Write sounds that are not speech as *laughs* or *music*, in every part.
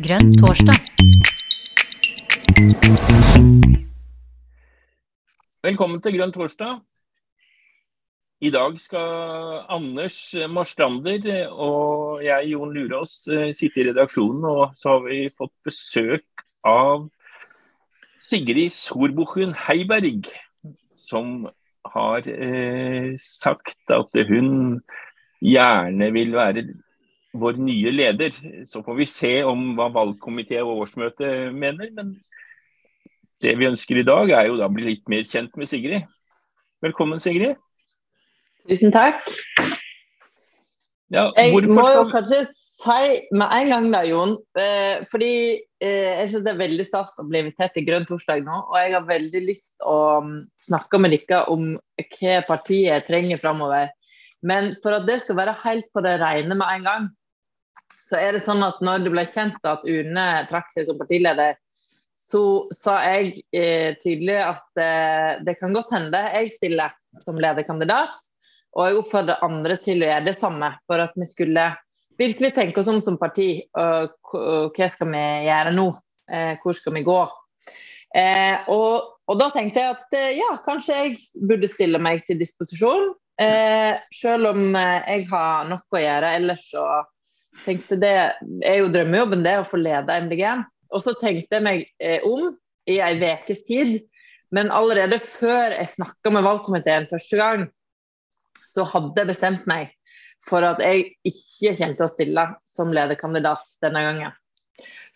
Grønn torsdag. Velkommen til Grønn torsdag. I dag skal Anders Marstrander og jeg, Jon Lurås, sitte i redaksjonen. Og så har vi fått besøk av Sigrid Sorbuchen Heiberg, som har eh, sagt at hun gjerne vil være vår nye leder. Så får vi se om hva valgkomité og årsmøte mener. Men det vi ønsker i dag, er jo da å bli litt mer kjent med Sigrid. Velkommen, Sigrid. Tusen takk. Ja, jeg må jo kanskje si med en gang, da, Jon. Eh, fordi eh, jeg synes det er veldig stas å bli invitert til Grønn torsdag nå. Og jeg har veldig lyst å um, snakke med dere om hva partiet trenger framover. Men for at det skal være helt på det rene med en gang, så er det sånn at når det ble kjent at Une trakk seg som partileder, så sa jeg eh, tydelig at eh, det kan godt hende jeg stiller som lederkandidat. Og jeg oppfordrer andre til å gjøre det samme, for at vi skulle virkelig tenke oss om som parti. Og, og hva skal vi gjøre nå? Eh, hvor skal vi gå? Eh, og, og, da tenkte jeg at eh, ja, kanskje jeg burde stille meg til disposisjon. Eh, selv om jeg har noe å gjøre ellers, så tenkte det er jo drømmejobben det å få lede MDG. Og så tenkte jeg meg eh, om i ei ukes tid. Men allerede før jeg snakka med valgkomiteen første gang, så hadde jeg bestemt meg for at jeg ikke kommer til å stille som lederkandidat denne gangen.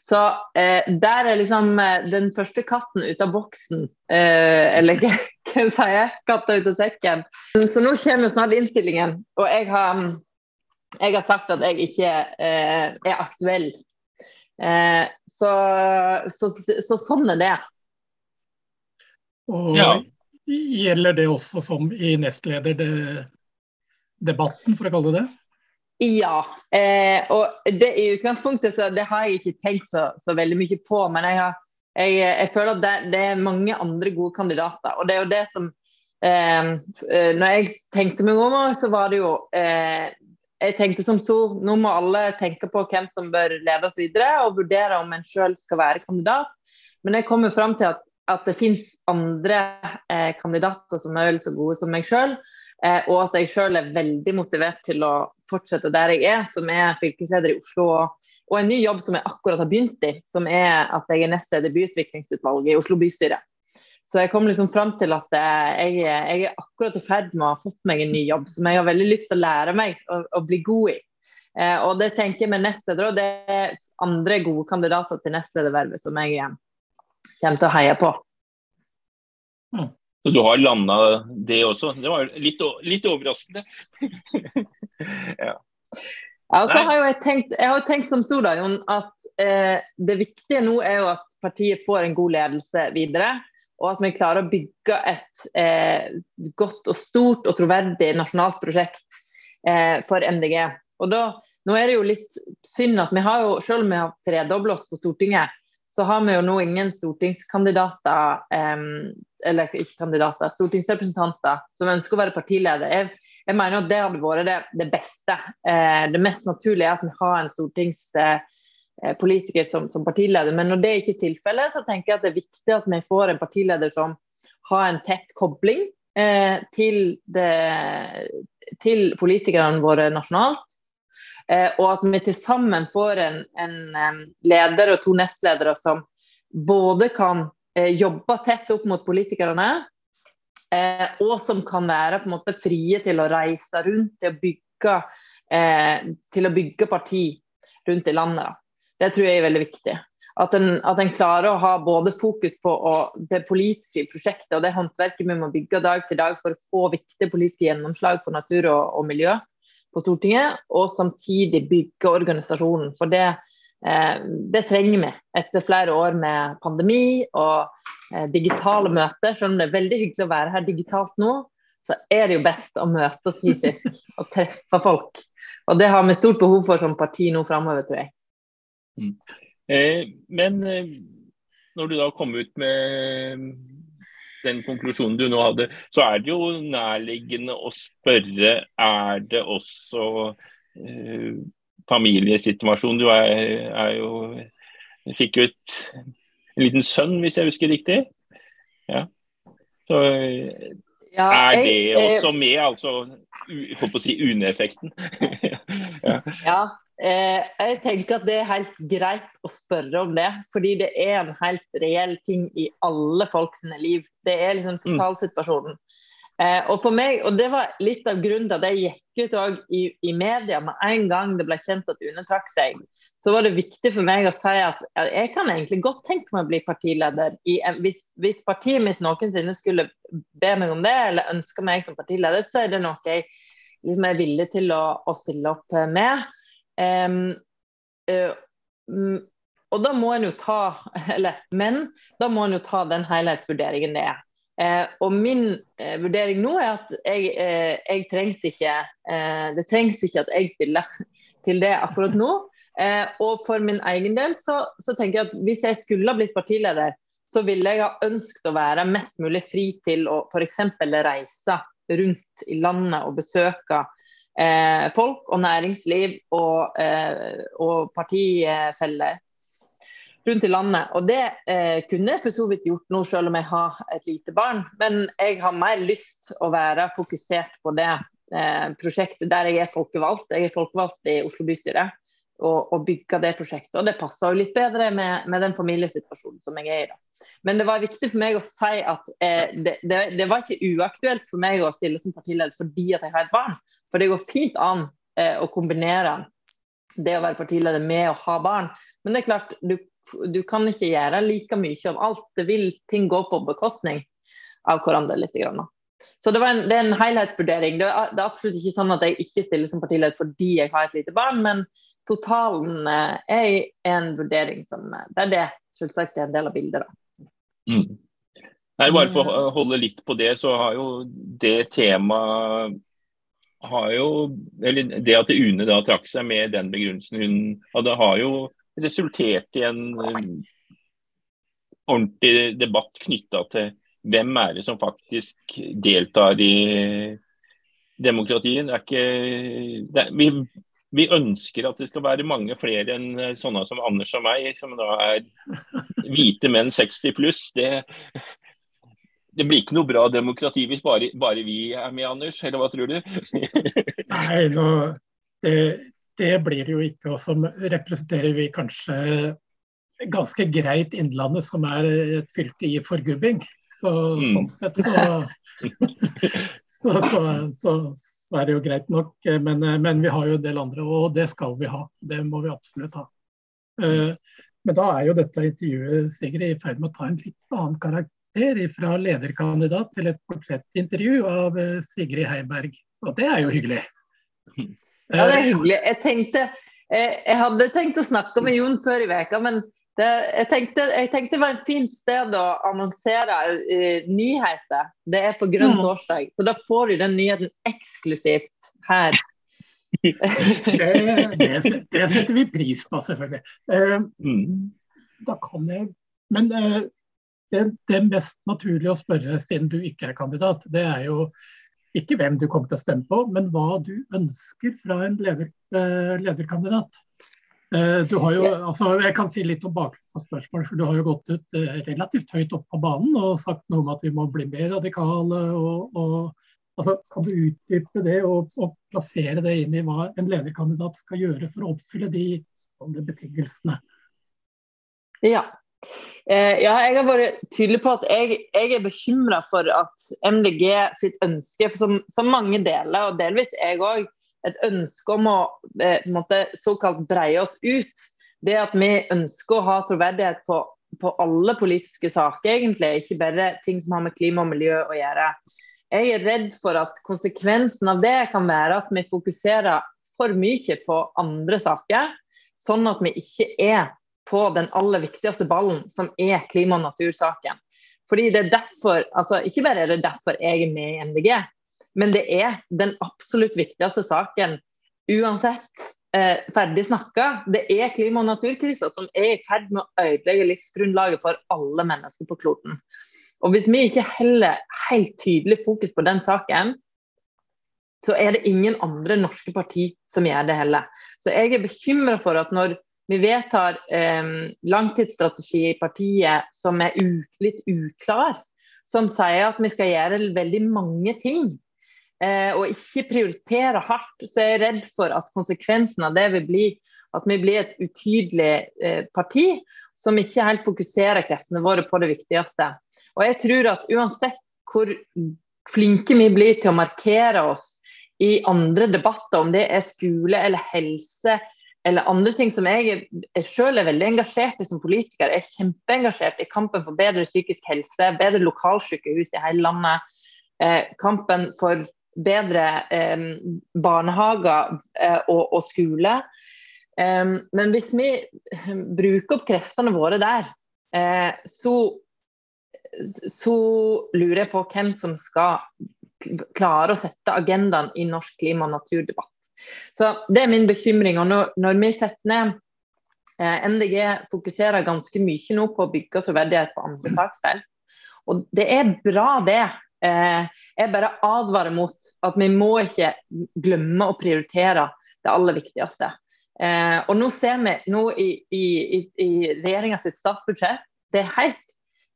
Så eh, der er liksom eh, den første katten ut av boksen. Eh, eller *laughs* hva sier jeg? Katta ut av sekken. Så nå kommer snart innstillingen. Og jeg har jeg har sagt at jeg ikke eh, er aktuell. Eh, så, så, så, sånn er det. Og ja. Gjelder det også som i nestlederdebatten, for å kalle det det? Ja. Eh, og det i utgangspunktet så det har jeg ikke tenkt så, så veldig mye på. Men jeg, har, jeg, jeg føler at det, det, er mange andre gode kandidater. Og det er jo det som eh, eh Når jeg tenkte meg om, så var det jo eh, jeg tenkte som så, nå må alle tenke på hvem som bør lede oss videre, og vurdere om en sjøl skal være kandidat. Men jeg kommer fram til at, at det finnes andre eh, kandidater som er vel så gode som meg sjøl. Eh, og at jeg sjøl er veldig motivert til å fortsette der jeg er, som er fylkesleder i Oslo. Og, og en ny jobb som jeg akkurat har begynt i, som er at jeg er nestleder i byutviklingsutvalget i Oslo bystyre. Så jeg kom liksom fram til at eh, jeg, jeg, er akkurat i ferd med å ha fått meg en ny jobb som jeg har veldig lyst til å lære meg å bli god i. Eh, og det tenker jeg med nestleder og det er andre gode kandidater til nestledervervet som jeg eh, kommer til å heie på. Mm. Så du har landa det også? Det var litt, litt overraskende. *laughs* ja. Ja, så har jeg, tenkt, jeg har tenkt som så da, Jon, at eh, det viktige nå er jo at partiet får en god ledelse videre og at vi klarer å bygge et eh, godt og stort og troverdig nasjonalt prosjekt eh, for MDG. Og da, nå er det jo litt synd at vi har jo, selv om vi har tredoblet oss på Stortinget, så har vi jo nå ingen stortingskandidater, eh, eller ikke kandidater, stortingsrepresentanter som ønsker å være partileder. Jeg, jeg mener at det hadde vært det, det beste. Eh, det mest naturlige er at vi har en stortings Eh, politiker som, som, partileder. Men når det ikke er tilfellet, så tenker jeg at det er viktig at vi får en partileder som har en tett kobling eh, til, det, til, politikerne våre nasjonalt. Eh, og at vi til sammen får en, en, leder og to nestledere som både kan eh, jobbe tett opp mot politikerne, eh, og som kan være på en måte frie til å reise rundt til å bygge, eh, til å bygge parti rundt i landet. Det tror jeg er veldig viktig. At en, at en klarer å ha både fokus på det politiske prosjektet og det håndverket vi må bygge dag til dag for å få viktige politiske gjennomslag for natur og, og miljø på Stortinget, og samtidig bygge organisasjonen. For det, eh, det trenger vi etter flere år med pandemi og eh, digitale møter. Selv om det er veldig hyggelig å være her digitalt nå, så er det jo best å møtes fysisk og treffe folk. Og det har vi stort behov for som parti nå framover, tror jeg. Mm. Eh, men eh, når du da kom ut med den konklusjonen du nå hadde, så er det jo nærliggende å spørre er det også eh, familiesituasjon. Du er, er jo Fikk ut en liten sønn, hvis jeg husker riktig. Ja. Så ja, er det jeg, også med, altså for å si UNE-effekten? *laughs* ja. ja. Eh, jeg tenker at det er helt greit å spørre om det, fordi det er en helt reell ting i alle folks liv. Det er liksom mm. totalsituasjonen. Eh, og for meg, og det var litt av grunnen til at jeg gikk ut i, i, media med en gang det ble kjent at UNE trakk seg. Så var det viktig for meg å si at jeg kan egentlig godt tenke meg å bli partileder. I, hvis, hvis, partiet mitt noensinne skulle be meg om det, eller ønske meg som partileder, så er det noe jeg liksom er villig til å, å stille opp med. Um, uh, og da må en jo ta eller, Men da må en jo ta den helhetsvurderingen det er. Eh, og min eh, vurdering nå er at jeg, eh, jeg trengs ikke, eh, det trengs ikke at jeg stiller til det akkurat nå. Eh, og for min egen del så, så, tenker jeg at hvis jeg skulle ha blitt partileder, så ville jeg ha ønsket å være mest mulig fri til å f.eks. reise rundt i landet og besøke eh, folk og næringsliv og, og partifeller rundt i landet. Og det eh, kunne jeg for så vidt gjort nå, selv om jeg har et lite barn. Men jeg har mer lyst å være fokusert på det eh, prosjektet der jeg er folkevalgt. Jeg er folkevalgt i Oslo bystyre. Og, og bygge det prosjektet. Og det passer jo litt bedre med, med, den familiesituasjonen som jeg er i. da. Men det var viktig for meg å si at eh, det, det, det, var ikke uaktuelt for meg å stille som partileder fordi at jeg har et barn. For det går fint an eh, å kombinere det å være partileder med å ha barn. Men det er klart, du du kan ikke gjøre like mye om alt. Det vil ting gå på bekostning av hverandre litt. Grann. Så det, en, det, er en helhetsvurdering. Det er, det er, absolutt ikke sånn at jeg ikke stiller som partileder fordi jeg har et lite barn, men totalen eh, er en vurdering som eh, Det er det selvsagt er en del av bildet. da. Mm. Nei, bare for å holde litt på det, så har jo det temaet har jo, eller Det at UNE da trakk seg med den begrunnelsen hun hadde, har jo resultert i en um, ordentlig debatt knytta til hvem er det som faktisk deltar i demokratiet. Det er ikke, det er, vi, vi, ønsker at det skal være mange flere enn eh, sånne som Anders og meg, som da er hvite menn 60 pluss. Det, det blir ikke noe bra demokrati hvis bare, bare, vi er med, Anders, eller hva tror du? *laughs* Nei, nå, det, det blir det jo ikke. Og så representerer vi kanskje ganske greit Innlandet, som er et fylke i forgubbing. Så mm. sånn sett så, *laughs* så, så, så er det jo greit nok. Men, men, vi har jo en del andre, og det skal vi ha. Det må vi absolutt ha. Eh, men da er jo dette intervjuet Sigrid, i ferd med å ta en litt annen karakter. Fra lederkandidat til et portrettintervju av eh, Sigrid Heiberg. Og det er jo hyggelig. Ja, det er hyggelig. Jeg, tenkte, jeg, jeg hadde tenkt å snakke med Jon før i veka, men det, jeg, tenkte, jeg, tenkte, det var et fint sted å annonsere uh, nyheter. Det er på Grønn mm. torsdag, så da får du den nyheten eksklusivt her. *laughs* det, det, det, setter vi pris på, selvfølgelig. Uh, da kan jeg Men uh, det, det mest naturlige å spørre, siden du ikke er kandidat, det er jo ikke hvem du kommer til å stemme på, men hva du ønsker fra en leder, lederkandidat. Eh, du har jo, altså, jeg kan si litt om bakgrunnen for spørsmålet. for Du har jo gått ut eh, relativt høyt opp på banen og sagt noe om at vi må bli mer radikale. og, og altså, Kan du utdype det og, og, plassere det inn i hva en lederkandidat skal gjøre for å oppfylle de, de betingelsene? Ja, Eh, ja, jeg har vært tydelig på at jeg, jeg er bekymra for at MDG sitt ønske, som, som, mange deler, og delvis jeg òg, et ønske om å eh, måte, såkalt breie oss ut. Det at vi ønsker å ha troverdighet på, på alle politiske saker, egentlig, ikke bare ting som har med klima og miljø å gjøre. Jeg er redd for at konsekvensen av det kan være at vi fokuserer for mye på andre saker, sånn at vi ikke er på den aller viktigste ballen, som er klima- og natursaken. Fordi det er derfor, altså Ikke bare er det derfor jeg er med i MDG, men det er den absolutt viktigste saken uansett. Eh, ferdig snakka. Det er klima- og naturkrisa som er i ferd med å ødelegge livsgrunnlaget for alle mennesker på kloden. Og Hvis vi ikke heller helt tydelig fokus på den saken, så er det ingen andre norske parti som gjør det heller. Så jeg er bekymra for at når vi vedtar eh, langtidsstrategi i partiet som er litt uklar, som sier at vi skal gjøre veldig mange ting, og ikke prioritere hardt, så er jeg redd for at konsekvensen av det vil bli at vi blir et utydelig eh, parti som ikke helt fokuserer kreftene våre på det viktigste. Og jeg tror at uansett hvor flinke vi blir til å markere oss i andre debatter, om det er skole eller helse eller andre ting som jeg, jeg selv er veldig engasjert i som politiker. Jeg er kjempeengasjert i kampen for bedre psykisk helse, bedre lokalsykehus i hele landet. Eh, kampen for bedre eh, barnehager eh, og, og, skole. Eh, men hvis vi bruker opp kreftene våre der, eh, så, så lurer jeg på hvem som skal klare å sette agendaen i norsk klima- og naturdebatt. Så Det er min bekymring. og Når, når vi setter ned eh, MDG fokuserer ganske mye nå på å bygge troverdighet på andre saksfelt. Og det er bra, det. Eh, jeg bare advarer mot at vi må ikke glemme å prioritere det aller viktigste. Eh, og nå ser vi nå i, i, i, regjeringa sitt statsbudsjett, det er helt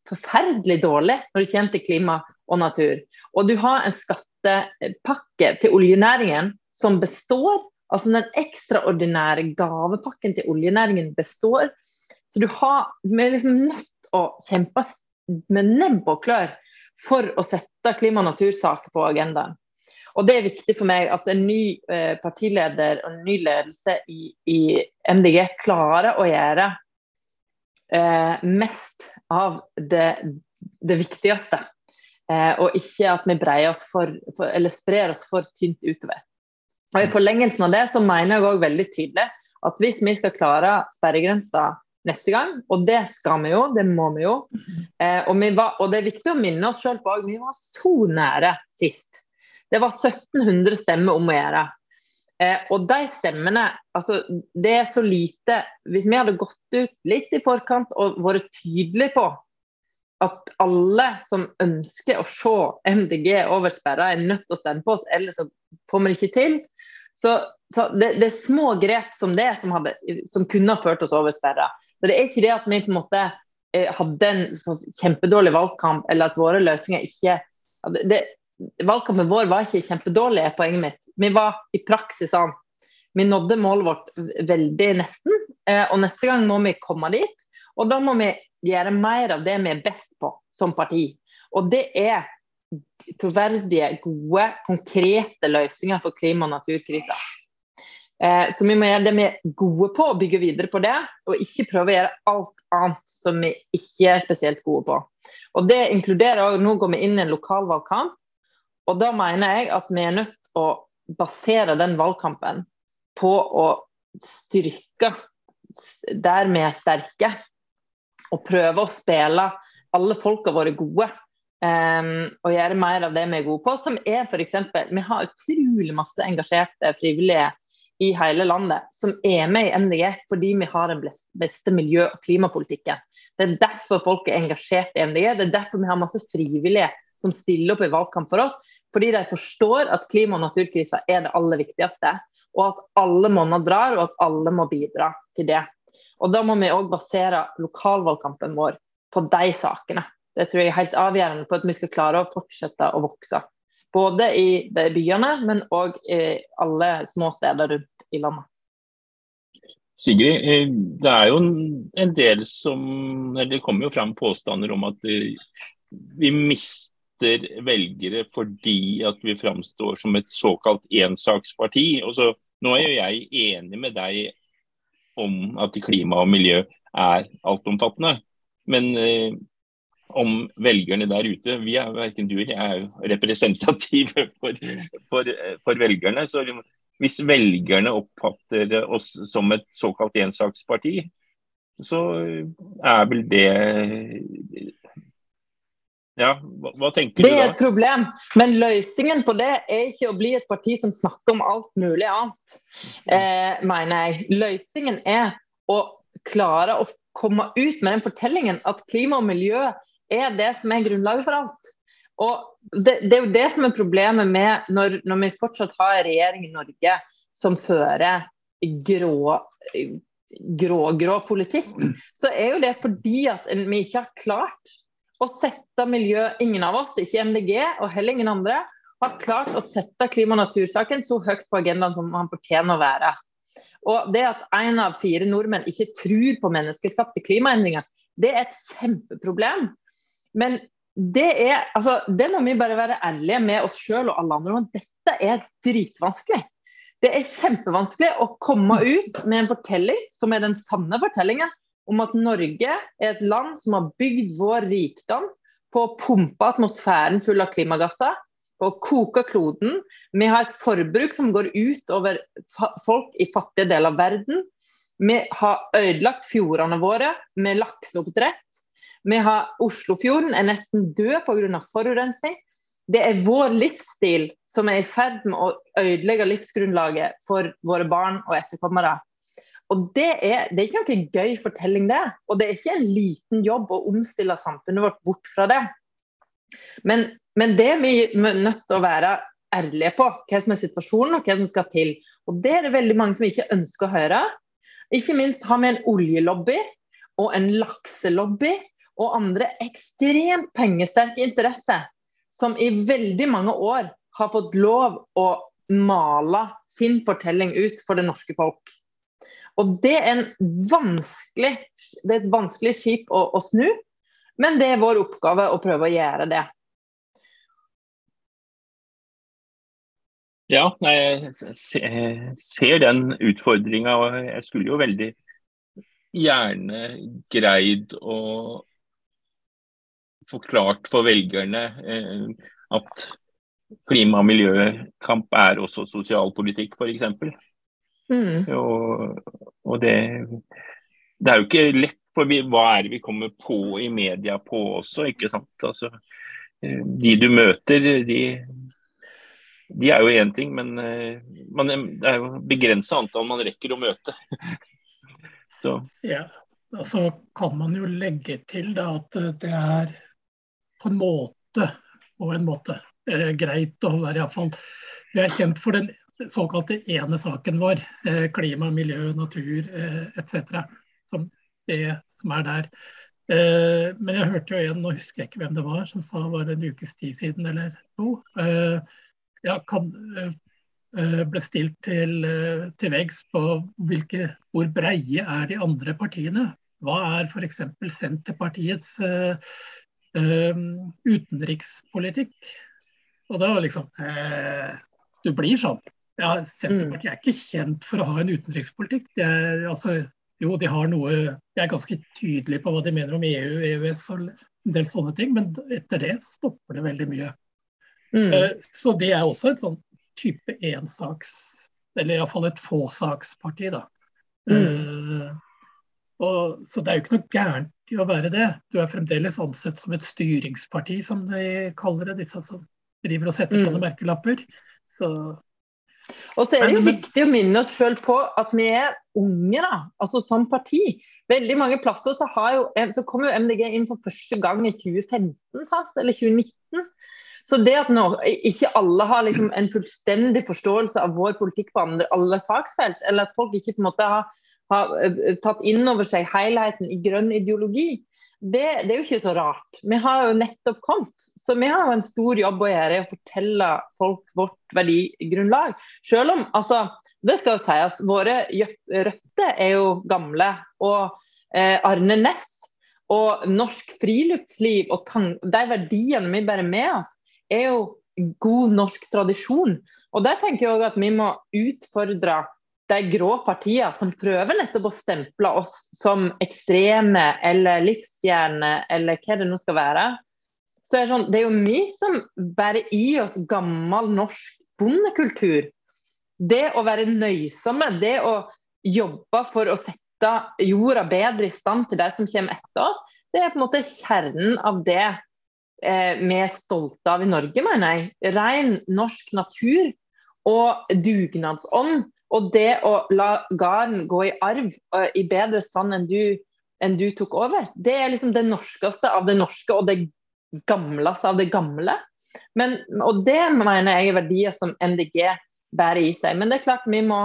forferdelig dårlig når det kommer til klima og natur. Og du har en skattepakke til oljenæringen som består. Altså den ekstraordinære gavepakken til oljenæringen består. Så du har, vi er liksom nødt å kjempe med nebb og klør for å sette klima- og natursaker på agendaen. Og Det er viktig for meg at en ny eh, partileder og en ny ledelse i, i MDG klarer å gjøre eh, mest av det, det viktigste. Eh, og ikke at vi breier oss for, for, eller sprer oss for tynt utover. Og I forlengelsen av det så mener jeg òg veldig tydelig at hvis vi skal klare sperregrensa neste gang, og det skal vi jo, det må vi jo, eh, og, vi var, og, det er viktig å minne oss sjøl på at vi var så nære sist. Det var 1700 stemmer om å gjøre. Eh, og de stemmene altså Det er så lite Hvis vi hadde gått ut litt i forkant og vært tydelige på at alle som ønsker å se MDG over sperra, er nødt til å stemme på oss, ellers så kommer det ikke til. Så, så det, det, er små grep som det som, hadde, som kunne ha ført oss over sperra. Så det er ikke det at vi på en måte eh, hadde en kjempedårlig valgkamp, eller at våre løsninger ikke det, Valgkampen vår var ikke kjempedårlig, er poenget mitt. Vi var i praksis sånn. Vi nådde målet vårt veldig nesten, eh, og neste gang må vi komme dit. Og da må vi gjøre mer av det vi er best på som parti. Og det er troverdige, gode, konkrete løsninger for klima- og naturkrisa. Eh, så vi må gjøre det vi er gode på, og bygge videre på det. Og ikke prøve å gjøre alt annet som vi ikke er spesielt gode på. Og Det inkluderer også, Nå går vi inn i en lokalvalgkamp, og da mener jeg at vi er nødt til å basere den valgkampen på å styrke der vi er sterke, og prøve å spille alle folka våre gode. Um, og gjøre mer av det vi er gode på, som er f.eks. Vi har utrolig masse engasjerte frivillige i hele landet som er med i MDG fordi vi har den beste miljø- og klimapolitikken. Det er derfor folk er engasjert i MDG. Det er derfor vi har masse frivillige som stiller opp i valgkamp for oss. Fordi de forstår at klima- og naturkrisa er det aller viktigste. Og at alle monner drar, og at alle må bidra til det. Og Da må vi òg basere lokalvalgkampen vår på de sakene. Det tror jeg er helt avgjørende for at vi skal klare å fortsette å vokse. Både i byene, men òg i alle små steder rundt i landet. Sigrid, eh, det er jo en del som Det kommer jo fram påstander om at eh, vi mister velgere fordi at vi framstår som et såkalt ensaksparti. Og nå er jo jeg enig med deg om at klima og miljø er altomfattende. Men eh, om velgerne der ute. Vi er verken du eller jeg er jo representative *laughs* for, for, for, velgerne. Så hvis velgerne oppfatter oss som et såkalt ensaksparti, så er vel det ja, hva, hva tenker det du da? Det er et problem, men løsningen på det er ikke å bli et parti som snakker om alt mulig annet, eh, mener jeg. Løsningen er å klare å komme ut med den fortellingen at klima og miljø er det som er grunnlaget for alt. Og det, det, er jo det som er problemet med når, når vi fortsatt har en regjering i Norge som fører grå, grå, grå politikk, så er jo det fordi at vi ikke har klart å sette miljø Ingen av oss, ikke MDG og heller ingen andre, har klart å sette klima- og natursaken så høyt på agendaen som han fortjener å være. Og det at én av fire nordmenn ikke tror på menneskeskapte klimaendringer, det er et kjempeproblem. Men det er altså, det må vi bare være ærlige med oss sjøl og alle andre om. Dette er dritvanskelig. Det er kjempevanskelig å komme ut med en fortelling som er den sanne fortellingen om at Norge er et land som har bygd vår rikdom på å pumpe atmosfæren full av klimagasser på å koke kloden. Vi har et forbruk som går ut over folk i fattige deler av verden. Vi har ødelagt fjordene våre med lakseoppdrett. Vi har Oslofjorden er nesten død pga. forurensning. Det er vår livsstil som er i ferd med å ødelegge livsgrunnlaget for våre barn og etterkommere. Og det er, det er ikke noen gøy fortelling, det. Og det er ikke en liten jobb å omstille samfunnet vårt bort fra det. Men, men det vi er nødt til å være ærlige på, hva som er situasjonen og hva som skal til. Og Det er det veldig mange som ikke ønsker å høre. Ikke minst har vi en oljelobby og en lakselobby og andre ekstremt pengesterke interesser som i veldig mange år har fått lov å male sin fortelling ut for det norske folk. Og Det er, det er et vanskelig skip å, å snu, men det er vår oppgave å prøve å gjøre det. Ja, jeg ser den utfordringa. Jeg skulle jo veldig gjerne greid å forklart for velgerne eh, at klima- og miljøkamp er også sosialpolitikk, f.eks. Mm. Og, og det, det, er jo ikke lett, for vi, hva er det vi kommer på i media på også, ikke sant. Altså, eh, de du møter, de de er jo én ting, men uh, man, det er jo begrensa antall man rekker å møte. *laughs* Så. Ja, og så kan man jo legge til da, at det er på en måte og en måte eh, greit å være iallfall Vi er kjent for den såkalte ene saken vår, eh, klima, miljø, natur eh, etc. Som det som er der. Eh, men jeg hørte jo en, nå husker jeg ikke hvem det var, som sa var det en ukes tid siden eller to. Eh, ja, kan, eh, ble stilt til, eh, til veggs på hvilke, hvor breie er de andre partiene. Hva er f.eks. Senterpartiets utenrikspolitikk? Og da var liksom uh, Du blir sånn. Ja, Senterpartiet er ikke kjent for å ha en utenrikspolitikk. De er, altså, jo, de har noe De er ganske tydelige på hva de mener om EU, EØS og en del sånne ting, men etter det stopper det veldig mye. Mm. Eh, så det er også et sånn type ensaks, eller iallfall et fåsaksparti, da. Mm. Og, så det er jo ikke noe gærent i å være det. Du er fremdeles ansett som et styringsparti, som de kaller det, disse som driver og setter sånne mm. merkelapper. Så og så er det jo viktig å minne oss sjøl på at vi er unge, da. Altså som parti. Veldig mange plasser så, jo, så kom jo MDG inn for første gang i 2015, sant? eller 2019. Så det at nå, ikke alle har liksom en fullstendig forståelse av vår politikk på andre, alle saksfelt, eller at folk ikke på en måte har, har eh, tatt inn over seg helheten i grønn ideologi, det, det, er jo ikke så rart. Vi har jo nettopp kommet. Så vi har jo en stor jobb å gjøre i å fortelle folk vårt verdigrunnlag. Selv om, altså, det skal jo sies, våre røtter er jo gamle. Og eh, Arne Næss og norsk friluftsliv og de verdiene vi bærer med oss, er jo god norsk tradisjon. Og der tenker jeg også at vi må utfordre de grå partiene som prøver nettopp å stemple oss som ekstreme eller livsstjerner eller hva det nå skal være. Så er det, sånn, det er jo vi som bærer i oss gammel norsk bondekultur. Det å være nøysomme, det å jobbe for å sette jorda bedre i stand til de som kommer etter oss, det er på en måte kjernen av det eh, vi er stolte av i Norge, mener jeg. Ren norsk natur og dugnadsånd. Og det å la gården gå i arv uh, i bedre stand enn du, enn du, tok over, det er liksom det norskeste av det norske og det gamleste av det gamle. Men, og det mener jeg er verdier som MDG bærer i seg. Men det er klart vi må,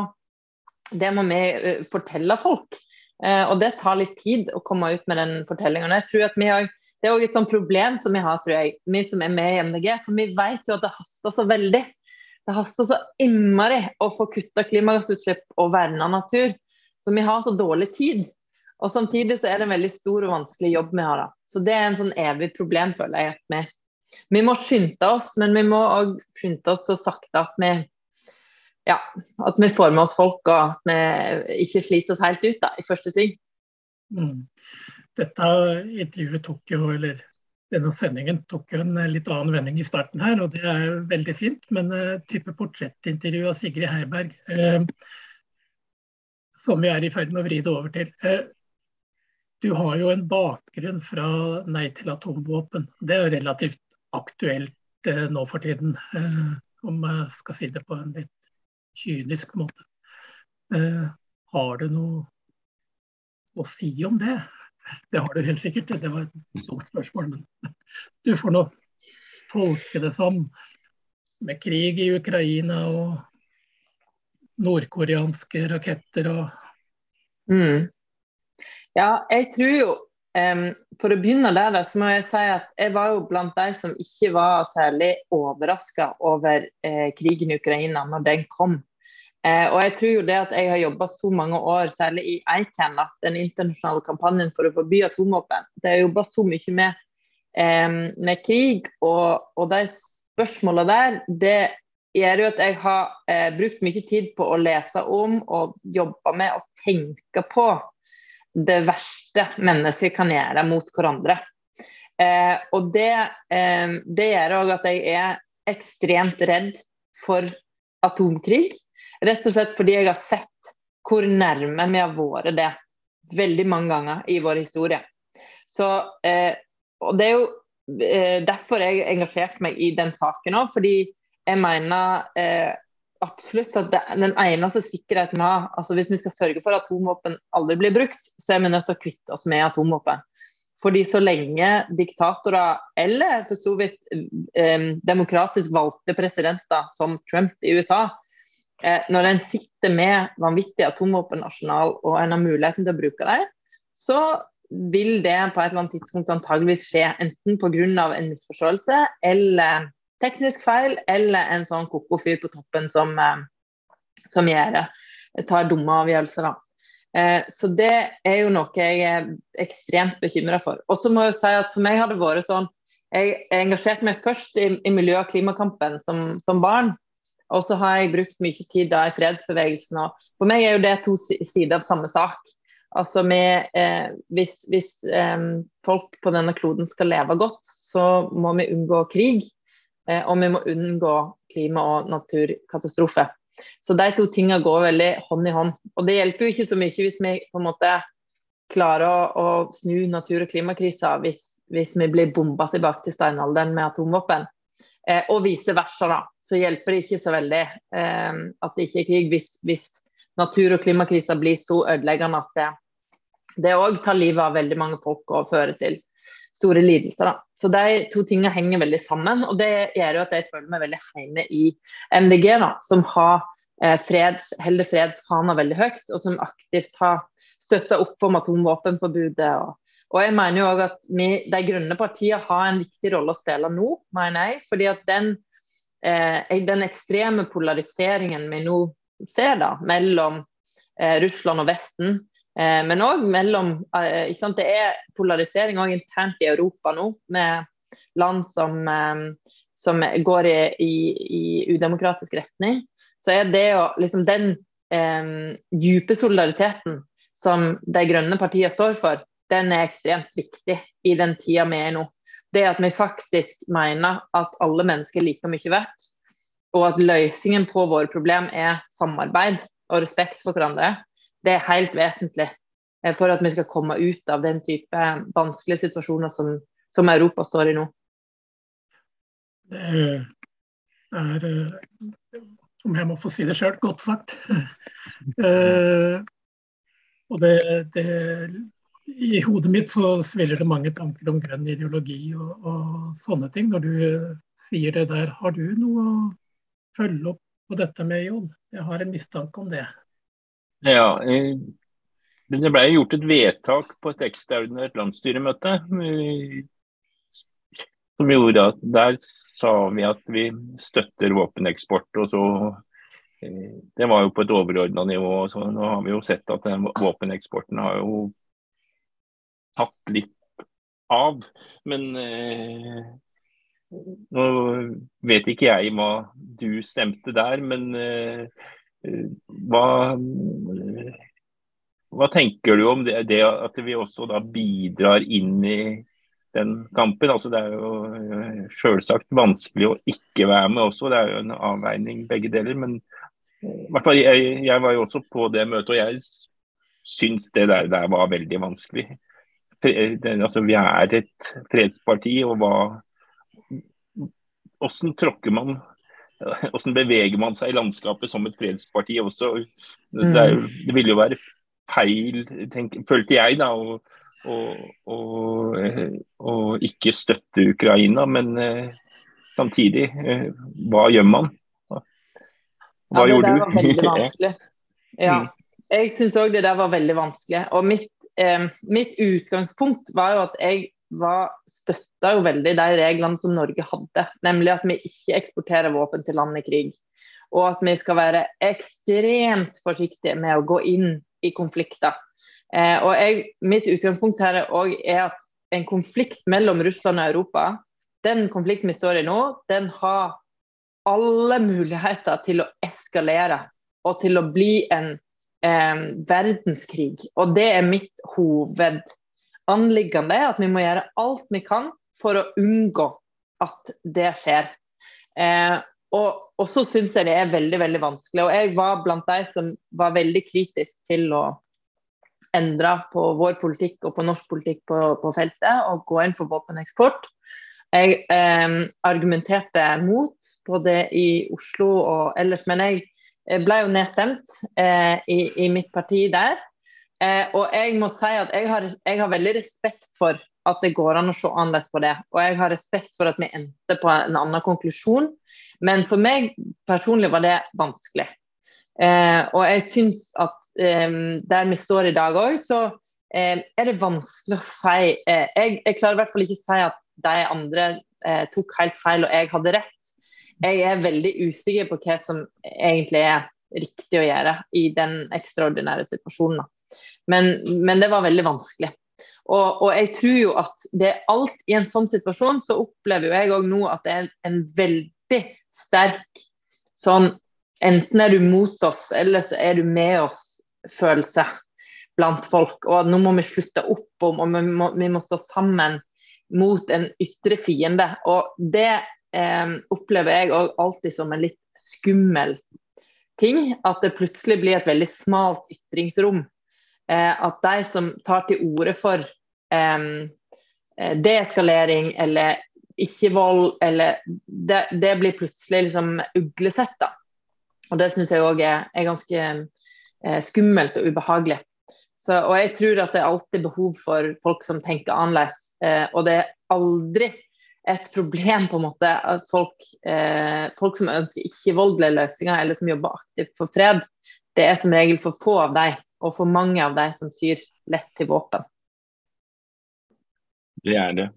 det må vi uh, fortelle folk. Uh, og det tar litt tid å komme ut med den fortellingen. Jeg at vi har, Det er òg et sånt problem som vi har, tror jeg, vi som er med i MDG. For vi vet jo at det haster så veldig. Det haster så innmari å få kutta klimagassutslipp og verna natur. Så vi har så dårlig tid. Og Samtidig så er det en veldig stor og vanskelig jobb vi har. da. Så Det er en sånn evig problem, føler jeg. at Vi, vi må skynde oss, men vi må òg skynde oss så sakte at vi ja, at vi får med oss folk, og at vi ikke sliter oss helt ut da, i første sving. Mm. Dette intervjuet tok jo, eller denne sendingen tok en litt annen vending i starten her, og det er veldig fint. Men uh, type portrettintervju av Sigrid Heiberg, uh, som vi er i ferd med å vri det over til. Uh, du har jo en bakgrunn fra Nei til atomvåpen. Det er relativt aktuelt eh, nå for tiden, eh, om jeg skal si det på en litt kynisk måte. Eh, har du noe å si om det? Det har du helt sikkert, det var et dumt spørsmål. Men du får nå tolke det som med krig i Ukraina og nordkoreanske raketter og mm. Ja, jeg tror jo um, For å begynne der, så må jeg si at jeg var jo blant de som ikke var særlig overraska over eh, krigen i Ukraina når den kom. Eh, og jeg tror jo det at jeg har jobba så mange år, særlig i ICAN, den internasjonale kampanjen for å forby atomvåpen, det har jeg jobba så mye med, eh, med krig og, og de spørsmåla der, det gjør jo at jeg har eh, brukt mye tid på å lese om og jobbe med og tenke på det verste mennesker kan gjøre mot hverandre. Eh, og det, eh, det gjør òg at jeg er ekstremt redd for atomkrig. Rett og slett fordi jeg har sett hvor nærme vi har vært det veldig mange ganger i vår historie. Så, eh, og Det er jo eh, derfor jeg engasjerte meg i den saken òg. Fordi jeg mener eh, absolutt at det, den eneste sikkerheten vi har altså Hvis vi skal sørge for at atomvåpen aldri blir brukt, så er vi nødt til å kvitte oss med atomvåpen. Fordi så lenge diktatorer, eller for så vidt eh, demokratisk valgte presidenter som Trump i USA, når en sitter med vanvittig atomvåpenarsenal og en har muligheten til å bruke dem, så vil det på et eller annet tidspunkt antageligvis skje enten pga. en misforståelse eller teknisk feil eller en sånn koko-fyr på toppen som, eh, som gjør det. Tar dumme avgjørelser, da. Eh, så det er jo noe jeg er ekstremt bekymra for. Og så må jeg si at for meg har det vært sånn Jeg engasjerte meg først i, i miljø- og klimakampen som, som, barn. Og så har jeg brukt mye tid da i fredsbevegelsen. Og for meg er jo det to sider av samme sak. Altså med, eh, Hvis, hvis eh, folk på denne kloden skal leve godt, så må vi unngå krig. Eh, og vi må unngå klima- og naturkatastrofe. Så de to tingene går veldig hånd i hånd. Og det hjelper jo ikke så mye hvis vi på en måte klarer å, å snu natur- og klimakrisa hvis, hvis, vi blir bomba tilbake til steinalderen med atomvåpen. Eh, og vice versa, da. Så hjelper det ikke så veldig eh, at det ikke er krig hvis, hvis natur- og klimakrisa blir så ødeleggende at det òg tar livet av veldig mange folk og fører til store lidelser. Da. Så de to tingene henger veldig sammen. og Det gjør jo at jeg føler meg veldig hjemme i MDG, da, som har eh, freds, holder fredsfana veldig høyt, og som aktivt har støtta opp om atomvåpenforbudet. Og, og jeg mener jo også at vi, De grønne partiene har en viktig rolle å spille nå, mener jeg. fordi at den, eh, den ekstreme polariseringen vi nå ser da, mellom eh, Russland og Vesten, Eh, men òg mellom eh, ikke sant, Det er polarisering òg internt i Europa nå, med land som, eh, som går i, i, i, udemokratisk retning. Så er det jo liksom den eh, dype solidariteten som de grønne partiene står for, den er ekstremt viktig i den tida vi er nå. Det at vi faktisk mener at alle mennesker er like mye verdt, og at løsningen på våre problem er samarbeid og respekt for hverandre det er helt vesentlig eh, for at vi skal komme ut av den type vanskelige situasjoner som, som Europa står i nå. Det er, eh, om jeg må få si det sjøl, godt sagt. uh, *laughs* og det, det, i hodet mitt så sviller det mange tanker om grønn ideologi og, og, sånne ting. Når du sier det der, har du noe å følge opp på dette med, Jon? Jeg har en mistanke om det. Ja, eh, det ble gjort et vedtak på et ekstraordinært landsstyremøte. Eh, som gjorde at Der sa vi at vi støtter våpeneksport. og så eh, Det var jo på et overordna nivå. så Nå har vi jo sett at våpeneksporten har jo tatt litt av. Men eh, nå vet ikke jeg hva du stemte der, men eh, hva, hva tenker du om det, det, at vi også da bidrar inn i den kampen? Altså, det er jo eh, selvsagt vanskelig å ikke være med også, det er jo en avveining begge deler. Men eh, jeg, jeg var jo også på det møtet, og jeg syns det der, der var veldig vanskelig altså, vi er et fredsparti, og hva Hvordan tråkker man Hvordan beveger man seg i landskapet som et fredsparti også? Det, er, mm. det ville jo være feil, tenk, følte jeg, da, å, å, å, å, ikke støtte Ukraina. Men eh, samtidig, eh, hva gjør man? Hva ja, gjorde du? Det var veldig *laughs* vanskelig. Ja. Mm. Jeg syns òg det der var veldig vanskelig. Og mitt eh, mitt utgangspunkt var jo at jeg var støtta veldig de reglene som Norge hadde. Nemlig at vi ikke eksporterer våpen til land i krig. Og at vi skal være ekstremt forsiktige med å gå inn i konflikter. Eh, og jeg, Mitt utgangspunkt her er, er at en konflikt mellom Russland og Europa, den konflikten vi står i nå, den har alle muligheter til å eskalere og til å bli en eh, verdenskrig. Og det er mitt hovedanliggende, at vi må gjøre alt vi kan for å unngå at det skjer. Eh, og, og, så syns jeg det er veldig veldig vanskelig. Og jeg var blant de som var veldig kritisk til å endre på vår politikk og på norsk politikk på, på feltet og gå inn for våpeneksport. Jeg eh, argumenterte mot både i Oslo og ellers, men jeg ble jo nedstemt eh, i, i, mitt parti der. Eh, og jeg må si at jeg har, jeg har, veldig respekt for at det går an å se annerledes på det. Og jeg har respekt for at vi endte på en annen konklusjon. Men for meg personlig var det vanskelig. Eh, og jeg syns at eh, der vi står i dag òg, så eh, er det vanskelig å si eh, jeg, jeg, klarer i hvert fall ikke å si at de andre tok helt feil og jeg hadde rett jeg er veldig usikker på hva som egentlig er riktig å gjøre i den ekstraordinære situasjonen. Men, men det var veldig vanskelig. Og, og, jeg tror jo at det er alt i en sånn situasjon, så opplever jeg òg nå at det er en veldig sterk sånn Enten er du mot oss, eller så er du med oss-følelse blant folk. Og nå må vi slutte opp om, og vi må, vi må stå sammen mot en ytre fiende. Og det eh, opplever jeg òg alltid som en litt skummel ting. At det plutselig blir et veldig smalt ytringsrom. Eh, at de som tar til orde for eh, deeskalering eller ikke-vold, eller det, det, blir plutselig liksom uglesett. da. Og det syns jeg òg er, er, ganske eh, skummelt og ubehagelig. Så, og jeg tror at det er alltid behov for folk som tenker annerledes. Eh, og det er aldri et problem på en måte at folk, eh, folk som ønsker ikke-voldelige løsninger, eller som jobber aktivt for fred, det er som regel for få av dem, og for mange av dem som tyr lett til våpen. Det er det.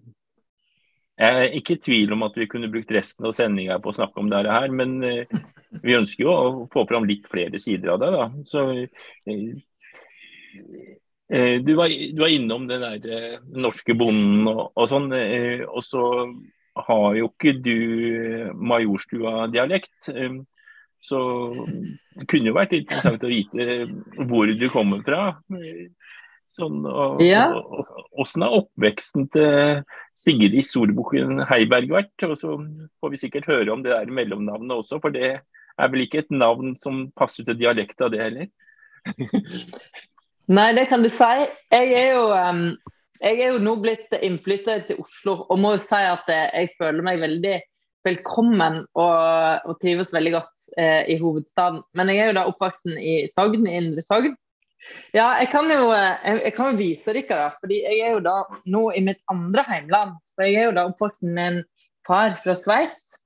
Jeg er ikke i tvil om at vi kunne brukt resten av sendinga på å snakke om dette her, men eh, vi ønsker jo å få fram litt flere sider av det. da. Så eh, du var, du var, innom den der eh, norske bonden og, og sånn. Eh, og så har jo ikke du Majorstua-dialekt. Så det kunne jo vært interessant å vite hvor du kommer fra. Sånn, og, ja. Åssen har oppveksten til Sigrid Solbukken Heiberg vært? Og så får vi sikkert høre om det der mellomnavnet også, for det er vel ikke et navn som passer til dialekta, det heller? *laughs* Nei, det kan du si. Jeg er jo, jeg er jo nå blitt innflytter til Oslo og må jo si at eh, jeg føler meg veldig velkommen og, og trives veldig godt eh, i hovedstaden. Men jeg er jo da oppvoksen i Sogn, i Indre Sogn. Ja, jeg kan jo jeg, jeg kan vise dere, da, fordi jeg er jo da nå i mitt andre heimland. For jeg er jo da oppvokst med en far fra Sveits,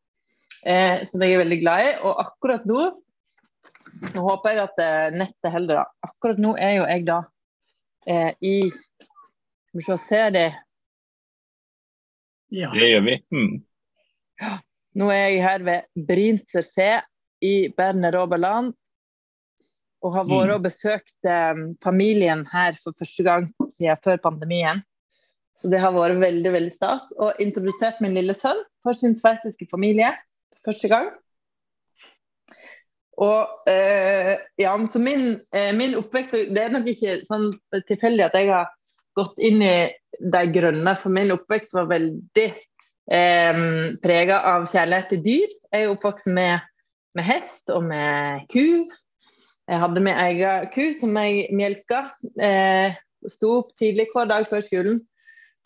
eh, som jeg er veldig glad i. Og akkurat nå Nå håper jeg at eh, nettet holder, da. Akkurat nå er jo jeg da eh, i Skal vi se, ser det Ja. Det gjør vi. Mm. Nå er jeg her ved Brinzer C i Berner Oberland. Og har vært mm. og besøkt eh, familien her for første gang siden før pandemien. Så det har vært veldig veldig stas. Og introdusert min lille sønn for sin sveitsiske familie første gang. Og eh, ja, så min, eh, min, oppvekst Det er nok ikke sånn tilfeldig at jeg har gått inn i de grønne, for min oppvekst var veldig eh, prega av kjærlighet til dyr. Jeg er oppvokst med, med, hest og med ku. Jeg hadde min egen ku som jeg melka. Eh, sto opp tidlig hver dag før skolen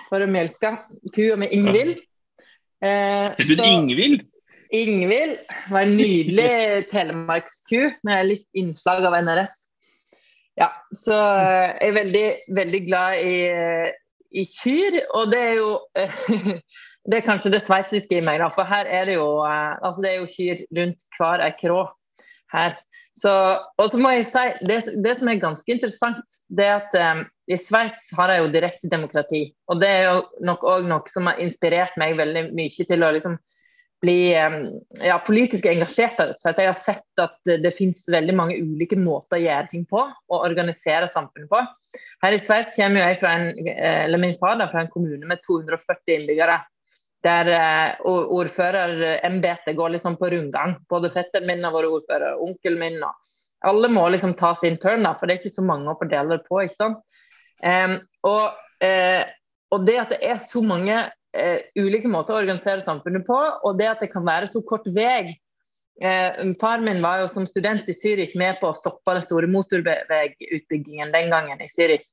for å melke kua med Ingvild. Eh, Heter du Ingvild? Ingvild var en nydelig *laughs* telemarksku med litt innslag av NRS. Ja, så jeg er veldig, veldig glad i, i kyr, og det er jo *laughs* Det er kanskje det sveitsiske i meg, da, for her er det jo eh, altså det er jo kyr rundt hver ei krå her. Så, og så må jeg si, det, det, som er ganske interessant, det er at um, i Sveits har jeg jo direkte demokrati. Og det er jo nok òg noe som har inspirert meg veldig mye til å liksom bli ja, politisk engasjert. Jeg har sett at det, finnes veldig mange ulike måter å gjøre ting på og organisere samfunnet på. Her i Sveits kommer jeg fra en, eh, eller min far fra en kommune med 240 innbyggere. Der eh, ordførerembetet går liksom på rundgang. Både fetteren min har vært ordfører, onkelen min og Alle må liksom ta sin turn, da, for det er ikke så mange å fordele det på. ikke sant? Um, og, uh, og det at det er så mange uh, ulike måter å organisere samfunnet på, og det at det kan være så kort vei Eh, Far min var jo som student i Zürich med på å stoppe den store motorveiutbyggingen den gangen i Zürich.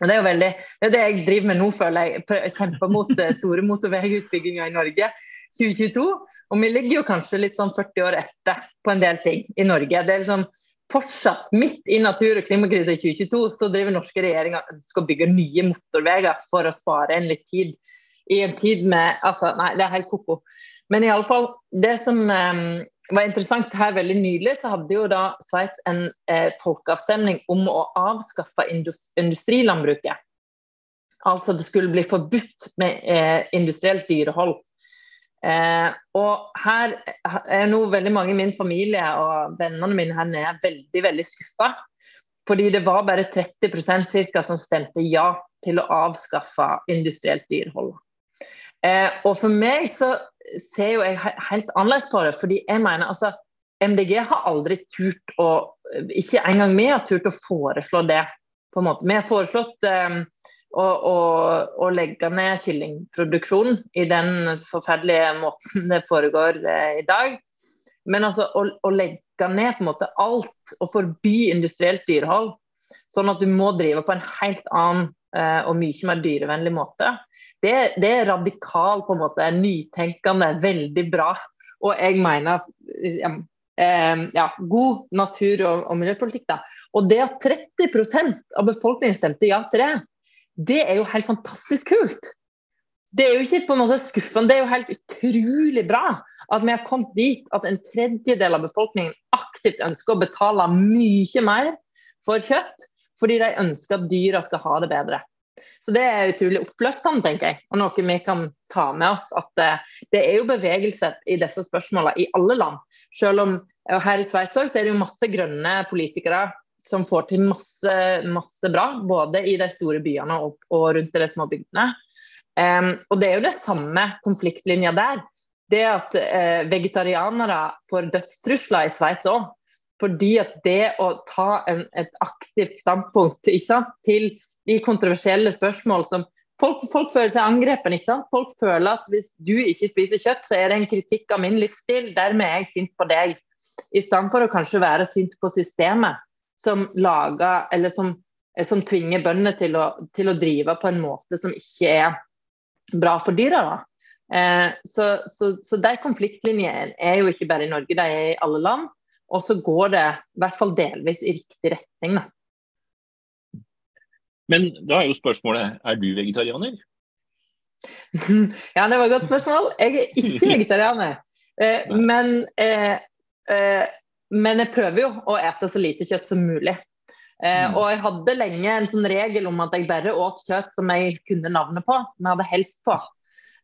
Og Det er jo veldig, det er det jeg driver med nå, føler jeg. kjemper mot store motorveiutbygginger i Norge 2022. Og vi ligger jo kanskje litt sånn 40 år etter på en del ting i Norge. Det er liksom fortsatt midt i natur- og klimakrisen i 2022, så driver norske regjeringer skal bygge nye motorveier for å spare en litt tid. I en tid med Altså, nei, det er helt ko-ko. Men iallfall, det som um, var interessant her veldig nylig, så hadde jo da Sveits en eh, folkeavstemning om å avskaffe industrilandbruket. Altså det skulle bli forbudt med eh, industrielt dyrehold. Eh, og her er nå veldig mange i min familie og vennene mine her nede veldig veldig skuffa. Fordi det var bare 30% cirka, som stemte ja til å avskaffe industrielt dyrehold. Eh, og for meg så ser jo jeg helt annerledes på det. fordi jeg mener altså MDG har aldri turt å Ikke engang vi har turt å foreslå det. på en måte. Vi har foreslått eh, å, legge ned kyllingproduksjonen i den forferdelige måten det foregår eh, i dag. Men altså å, å, legge ned på en måte alt og forby industrielt dyrehold, sånn at du må drive på en helt annen og mye mer dyrevennlig måte, det, det, er radikal, på en måte, nytenkende, veldig bra. Og jeg mener ja, eh, ja, god natur- og, og miljøpolitikk. Da. Og det at 30% av befolkningen stemte ja til det, det er jo helt fantastisk kult. Det er jo ikke på noe skuffende, det er jo helt utrolig bra at vi har kommet dit at en tredjedel av befolkningen aktivt ønsker å betale mye mer for kjøtt, fordi de ønsker at dyra skal ha det bedre. Så Det er utrolig oppløftende, tenker jeg, og noe vi kan ta med oss. At det, det er jo bevegelse i disse spørsmålene i alle land. Selv om her i Sveits er det jo masse grønne politikere som får til masse, masse bra, både i de store byene og, og rundt de små bygdene. Um, og det er jo det samme konfliktlinja der. Det at uh, vegetarianere får dødstrusler i Sveits òg. Fordi at det å ta en, et aktivt standpunkt til de kontroversielle spørsmål som folk, folk, føler seg angrepen. ikke sant? Folk føler at hvis du ikke spiser kjøtt, så er det en kritikk av min livsstil. Dermed er jeg sint på deg. I stedet for å kanskje være sint på systemet som lager, eller som, som tvinger bøndene til til å, drive på en måte som ikke er bra for dyra. Eh, så, så, så de konfliktlinjene er jo ikke bare i Norge, de er i alle land. Og så går det i hvert fall delvis i riktig retning. da. Men da er jo spørsmålet er du vegetarianer? *laughs* Ja, det var et godt spørsmål. Jeg er ikke *laughs* vegetarianer. Eh, men, eh, eh, men, jeg prøver jo å ete så lite kjøtt som mulig. Eh, mm. Og jeg hadde lenge en sånn regel om at jeg bare åt kjøtt som jeg kunne navnet på, som jeg hadde helst på.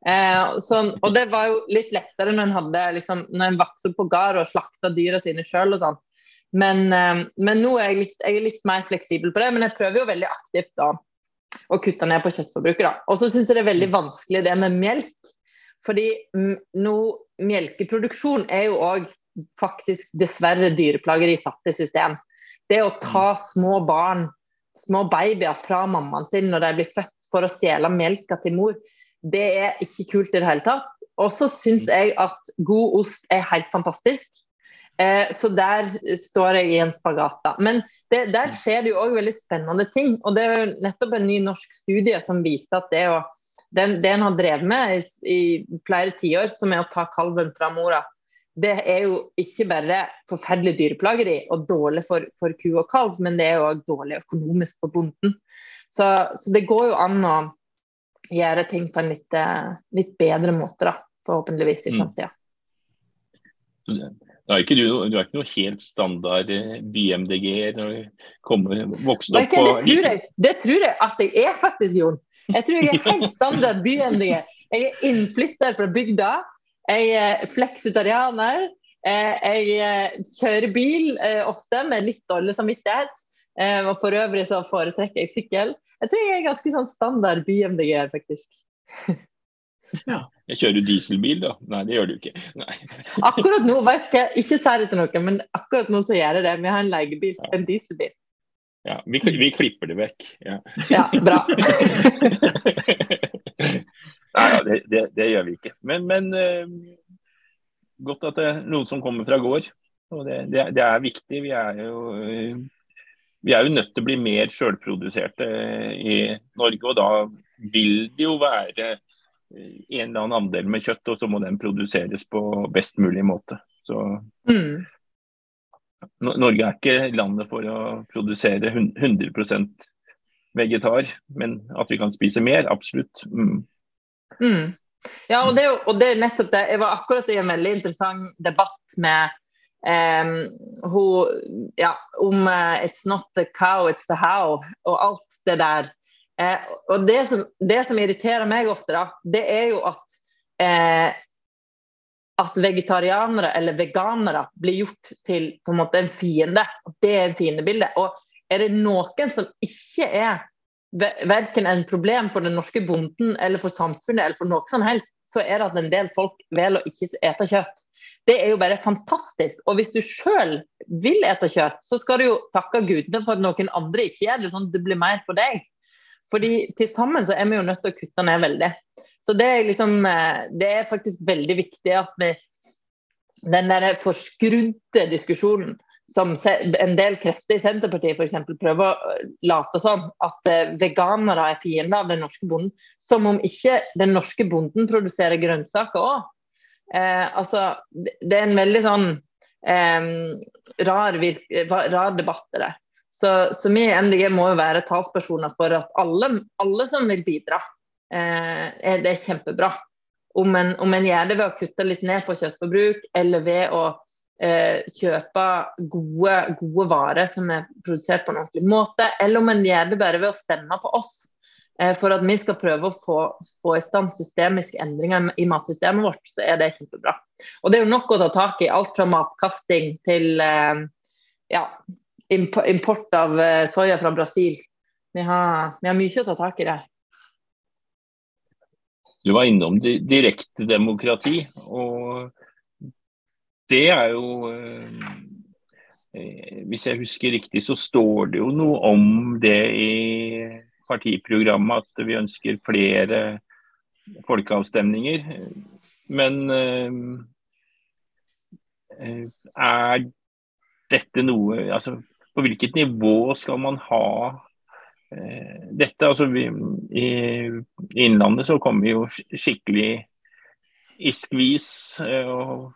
Eh, så, og det var jo litt lettere når en hadde liksom, når en vokste på gard og slakta dyra sine sjøl og sånn. Men, eh, men, nå er jeg, litt, jeg er litt mer fleksibel på det. Men jeg prøver jo veldig aktivt da å kutte ned på kjøttforbruket. Og så syns jeg det er veldig vanskelig det med melk. Fordi nå, melkeproduksjon er jo òg faktisk dessverre dyreplageri satt i system. Det å ta små barn, små babyer fra mammaen sin når de blir født for å stjele melka til mor, det er ikke kult i det hele tatt. Og så syns jeg at god ost er helt fantastisk. Eh, så der står jeg i en spagat. da. Men det, der skjer det jo òg veldig spennende ting. Og det er jo nettopp en ny norsk studie som viser at det, å, den, det en har drevet med i, i flere tiår, som er å ta kalven fra mora, det er jo ikke bare forferdelig dyreplageri og dårlig for, for ku og kalv, men det er òg dårlig økonomisk for bonden. Så, så, det går jo an å gjøre ting på en litt, eh, litt bedre måte, da, forhåpentligvis i framtida. Mm. Er du, du, er ikke noe helt standard eh, BMDG når du kommer, vokste opp på det tror, jeg, det tror jeg at jeg er faktisk, Jon. Jeg tror jeg er helt *laughs* standard BMDG. Jeg er innflytter fra bygda. Jeg er fleksitarianer. Eh, jeg kjører bil ofte med litt dårlig samvittighet. Og for øvrig så foretrekker jeg sykkel. Jeg tror jeg er ganske sånn standard BMDG, faktisk. *laughs* Ja. Jeg kjører dieselbil, da? Nei, det gjør du ikke. Nei. Akkurat nå, vet ikke, ikke si det til noen, men akkurat nå så gjør jeg det. Vi har en leiebil, ja. en dieselbil. Ja, vi, vi, klipper det vekk. Ja, ja bra. *laughs* *laughs* Nei, ja, det, det, det, gjør vi ikke. Men, men uh, godt at det er noen som kommer fra gård. Og det, det er viktig. Vi er, jo, uh, vi er jo nødt til å bli mer sjølproduserte i Norge. Og da vil det jo være en eller annen andel med kjøtt, og så må den produseres på best mulig måte. Så mm. Norge er ikke landet for å produsere 100% vegetar, men at vi kan spise mer, absolutt. Mm. Mm. Ja, og det, og det, er nettopp det. Jeg var akkurat i en veldig interessant debatt med hun, ja, om uh, 'It's not the cow, it's the how', og alt det der. Uh, og det som, det som, irriterer meg ofte, da, det er jo at uh, at vegetarianere eller veganere blir gjort til på en måte en fiende. Det er en fiendebilde. Og er det noen som ikke er verken en problem for den norske bonden eller for samfunnet eller for noe som helst, så er det at en del folk velger å ikke ete kjøtt. Det er jo bare fantastisk. Og hvis du sjøl vil ete kjøtt, så skal du jo takke gudene for at noen andre ikke gjør det, sånn at det blir mer for deg. Fordi til sammen så er vi jo nødt til å kutte ned veldig. Så det er liksom eh, Det er faktisk veldig viktig at vi Den der forskrudde diskusjonen som en del krefter i Senterpartiet f.eks. prøver å late som at eh, veganere er fiender av den norske bonden. Som om ikke den norske bonden produserer grønnsaker òg. Eh, altså, det er en veldig sånn eh, rar, rar, debatt det. Så, så, vi i MDG må jo være talspersoner for at alle, alle som vil bidra, eh, er, det er kjempebra. Om en, om en gjør det ved å kutte litt ned på kjøttforbruk, eller ved å eh, kjøpe gode, gode, varer som er produsert på en ordentlig måte, eller om en gjør det bare ved å stemme på oss. Eh, for at vi skal prøve å få, få i stand systemiske endringer i matsystemet vårt, så er det kjempebra. Og det er jo nok å ta tak i. Alt fra matkasting til eh, ja, import av eh, soya fra Brasil. Vi har, vi har mye å ta tak i der. Du var innom direktedemokrati. og det er jo Hvis jeg husker riktig, så står det jo noe om det i partiprogrammet at vi ønsker flere folkeavstemninger. Men eh, er dette noe Altså på hvilket nivå skal man ha dette? Altså vi, I Innlandet så kom vi jo skikkelig i skvis eh, og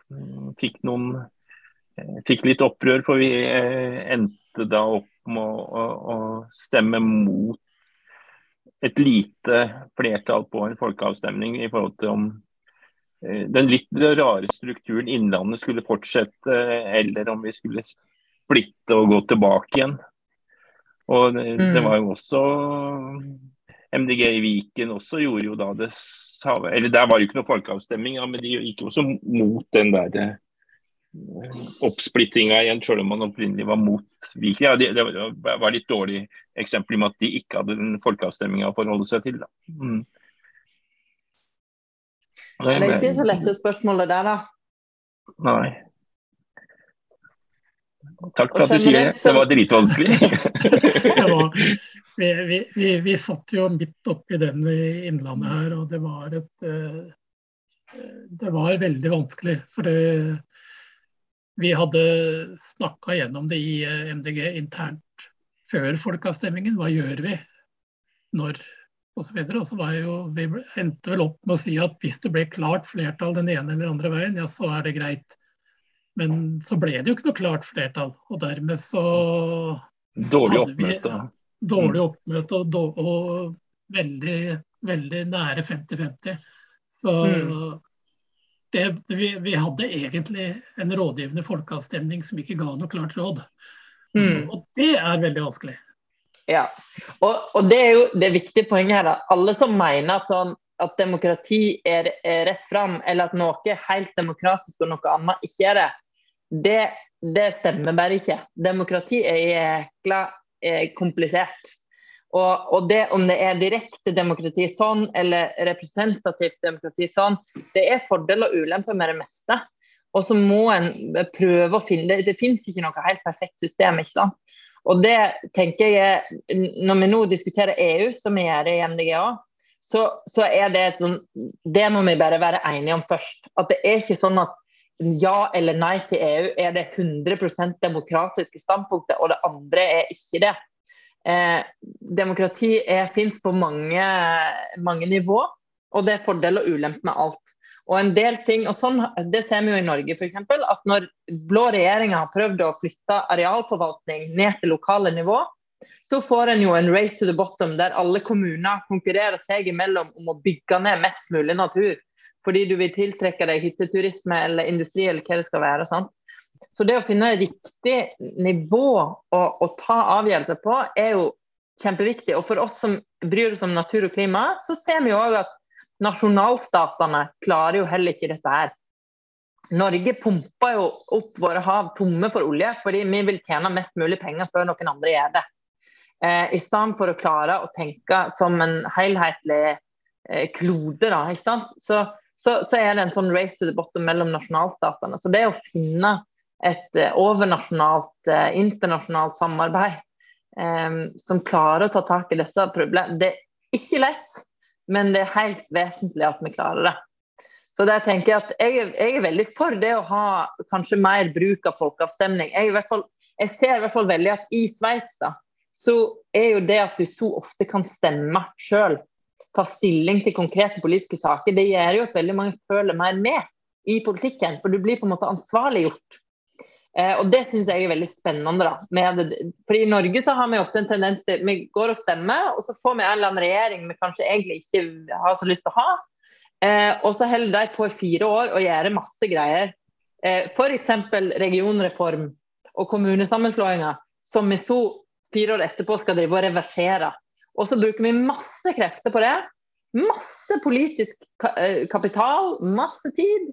fikk noen eh, Fikk litt opprør, for vi eh, endte da opp med å, å stemme mot et lite flertall på en folkeavstemning i forhold til om eh, den litt rare strukturen Innlandet skulle fortsette, eller om vi skulle splitte og gå tilbake igjen. Og det, mm. var jo også MDG i Viken også gjorde jo da det Eller der var det jo ikke noe folkeavstemning, ja, men de gikk jo også mot den der eh, oppsplittinga igjen, selv om man opprinnelig var mot Viken. Ja, det, det var litt dårlig eksempel med at de ikke hadde den folkeavstemninga å forholde seg til. da. Mm. Det er ikke så lette spørsmålet der, da. Nei. Takk for at du sier det. Det var dritvanskelig. *laughs* det var, vi, vi, vi, vi, satt jo midt oppi den i Innlandet her, og det var et eh, Det var veldig vanskelig. For det, vi hadde snakka gjennom det i eh, MDG internt før folkeavstemningen. Hva gjør vi når og så videre. Og så var jo, Vi endte vel opp med å si at hvis det ble klart flertall den ene eller andre veien, ja, så er det greit. Men så ble det jo ikke noe klart flertall, og dermed så Dårlig oppmøte. Dårlig oppmøte og, og, veldig, veldig nære 50-50. Så mm. Det, vi, vi, hadde egentlig en rådgivende folkeavstemning som ikke ga noe klart råd. Mm. Og det er veldig vanskelig. Ja, og, og, det er jo det viktige poenget her. Da. Alle som mener at, sånn, at demokrati er, er, rett fram, eller at noe er helt demokratisk og noe annet ikke er det, det, det stemmer bare ikke. Demokrati er jækla eh, komplisert. Og, og, det om det er direkte demokrati sånn, eller representativt demokrati sånn, det er fordel og ulemper med det meste. Og så må en prøve å finne Det, det finnes ikke noe helt perfekt system. ikke sant? Og det tenker jeg, Når vi nå diskuterer EU, som vi gjør i MDGA, så, så er det sånn Det må vi bare være enige om først. At det er ikke sånn at ja eller nei til EU er det 100% demokratiske standpunktet, og det andre er ikke det. Eh, demokrati fins på mange, mange nivå, og det er fordel og ulempe med alt. Og en del ting, og sånn, Det ser vi jo i Norge, f.eks. At når blå regjeringer har prøvd å flytte arealforvaltning ned til lokale nivå, så får en jo en race to the bottom der alle kommuner konkurrerer seg imellom om å bygge ned mest mulig natur fordi du vil tiltrekke deg hytteturisme eller industri eller hva det skal være. Sant? Så det å finne riktig nivå å, å ta avgjørelser på, er jo kjempeviktig. Og for oss som bryr oss om natur og klima, så ser vi jo òg at nasjonalstatene klarer jo heller ikke dette her. Norge pumper jo opp våre hav tomme for olje, fordi vi vil tjene mest mulig penger før noen andre gjør det. Eh, I stedet for å klare å tenke som en helhetlig eh, klode. Da? Så så, så, er det en sånn race to the bottom mellom nasjonalstatene. Så det å finne et uh, overnasjonalt, uh, internasjonalt samarbeid um, som klarer å ta tak i disse problemene, det er ikke lett, men det er helt vesentlig at vi klarer det. Så der tenker Jeg at jeg, jeg er veldig for det å ha kanskje mer bruk av folkeavstemning. Jeg, fall, jeg ser i hvert fall veldig at i Sveits så er jo det at du så ofte kan stemme sjøl ta stilling til konkrete politiske saker, det gjør jo at veldig mange føler mer med i politikken. For du blir på en måte ansvarliggjort. Eh, og det syns jeg er veldig spennende. da. fordi I Norge så har vi ofte en tendens til vi går og stemmer, og så får vi en eller annen regjering vi kanskje egentlig ikke har så lyst til å ha. Eh, og så holder de på i fire år og gjør masse greier. Eh, F.eks. regionreform og kommunesammenslåinger, som vi så fire år etterpå skal drive og reversere. Og så bruker vi masse krefter på det. Masse politisk eh, kapital, masse tid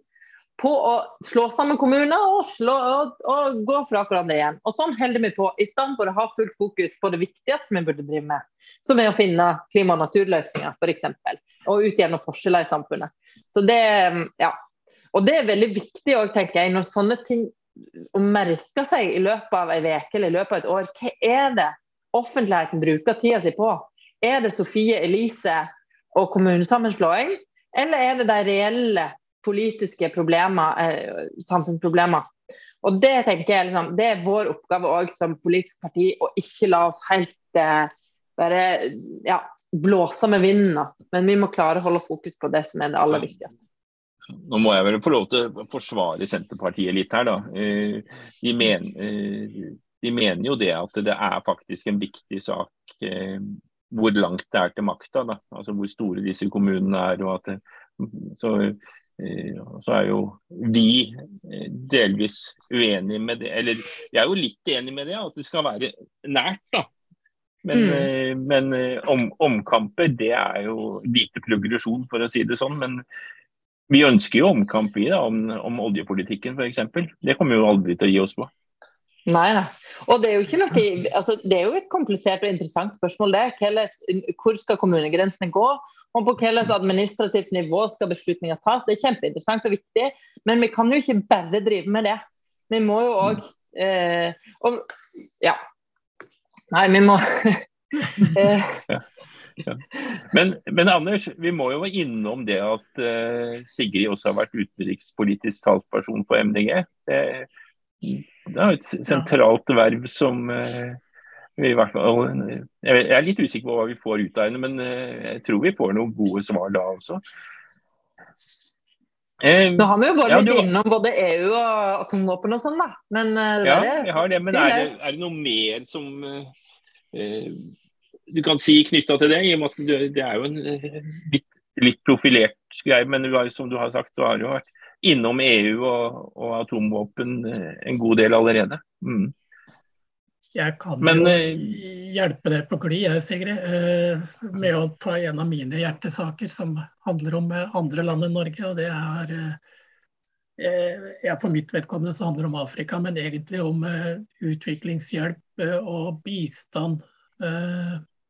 på å slå sammen kommuner og, slå, og, og gå fra hverandre igjen. Og sånn holder vi på, i stedet for å ha fullt fokus på det viktigste vi burde drive med, som er å finne klima- og naturløsninger, f.eks. Og utjevne forskjeller i samfunnet. Så det, ja. Og det er veldig viktig òg, tenker jeg, når sånne ting merker seg i løpet av ei uke eller i løpet av et år. Hva er det offentligheten bruker tida si på? Er det Sofie Elise og kommunesammenslåing, eller er det de reelle politiske problemer, eh, samfunnsproblemer? Og Det tenker jeg liksom, det er vår oppgave òg som politisk parti, å ikke la oss helt eh, bare ja, blåse med vinden. Men vi må klare å holde fokus på det som er det aller viktigste. Nå må jeg vel få lov til å forsvare Senterpartiet litt her, da. Eh, de, men, eh, de mener jo det at det er faktisk en viktig sak hvor langt det er til makta. Altså hvor store disse kommunene er. og at det, så, eh, så, er jo vi eh, delvis uenige med det. Eller jeg er jo litt enig med det, at det skal være nært. da. Men, mm. Eh, men om, omkamper det er jo lite progresjon, for å si det sånn. Men vi ønsker jo omkamp i da, om, om oljepolitikken f.eks. Det kommer jo aldri til å gi oss på. Nei, nei. Og det er jo ikke noe, altså, det er jo et komplisert og interessant spørsmål. det. Hvor skal kommunegrensene gå? Og på hvilket administrativt nivå skal beslutninger tas? Det er kjempeinteressant og viktig, men vi kan jo ikke bare drive med det. Vi må jo òg eh, Ja. Nei, vi må *laughs* eh. Ja. Men, men, Anders, vi må jo være innom det at uh, Sigrid også har vært utenrikspolitisk talsperson på MDG. Det, det er et sentralt verv som uh, vi i hvert fall, Jeg er litt usikker på hva vi får ut av henne, men uh, jeg tror vi får noen gode svar da også. Um, har vi jo vært ja, litt innom både EU og atomvåpen og sånn, da. Men, ja, jeg har det. Men er det, er det noe mer som du kan si knytta til det, i og med at det er jo en litt, litt profilert greie. Men du har, som du har sagt, du har jo vært innom EU og, og atomvåpen eh, en god del allerede. Mm. Jeg kan Men, jo eh, hjelpe deg på glid, Sigrid, eh, med å ta en av mine hjertesaker som handler om andre land enn Norge. og det er ja, For mitt vedkommende så handler det om Afrika, men egentlig om utviklingshjelp og bistand.